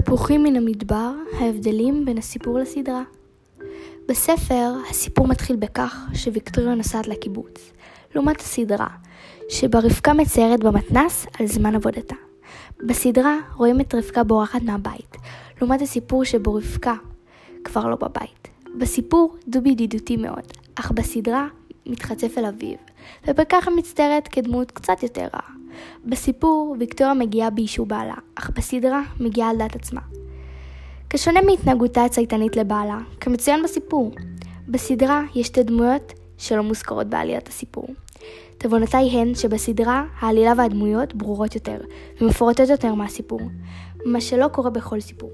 תפוחים מן המדבר, ההבדלים בין הסיפור לסדרה. בספר הסיפור מתחיל בכך שוויקטוריה נוסעת לקיבוץ, לעומת הסדרה, שבה רבקה מציירת במתנס על זמן עבודתה. בסדרה רואים את רבקה בורחת מהבית, לעומת הסיפור שבו רבקה כבר לא בבית. בסיפור דובי ידידותי מאוד, אך בסדרה מתחצף אל אביו, ובכך מצטיירת כדמות קצת יותר רעה. בסיפור, ויקטוריה מגיעה באישור בעלה, אך בסדרה מגיעה על דעת עצמה. כשונה מהתנהגותה הצייתנית לבעלה, כמצוין בסיפור. בסדרה יש שתי דמויות שלא מוזכרות בעליית הסיפור. תבונותיי הן שבסדרה העלילה והדמויות ברורות יותר, ומפורטות יותר מהסיפור, מה שלא קורה בכל סיפור.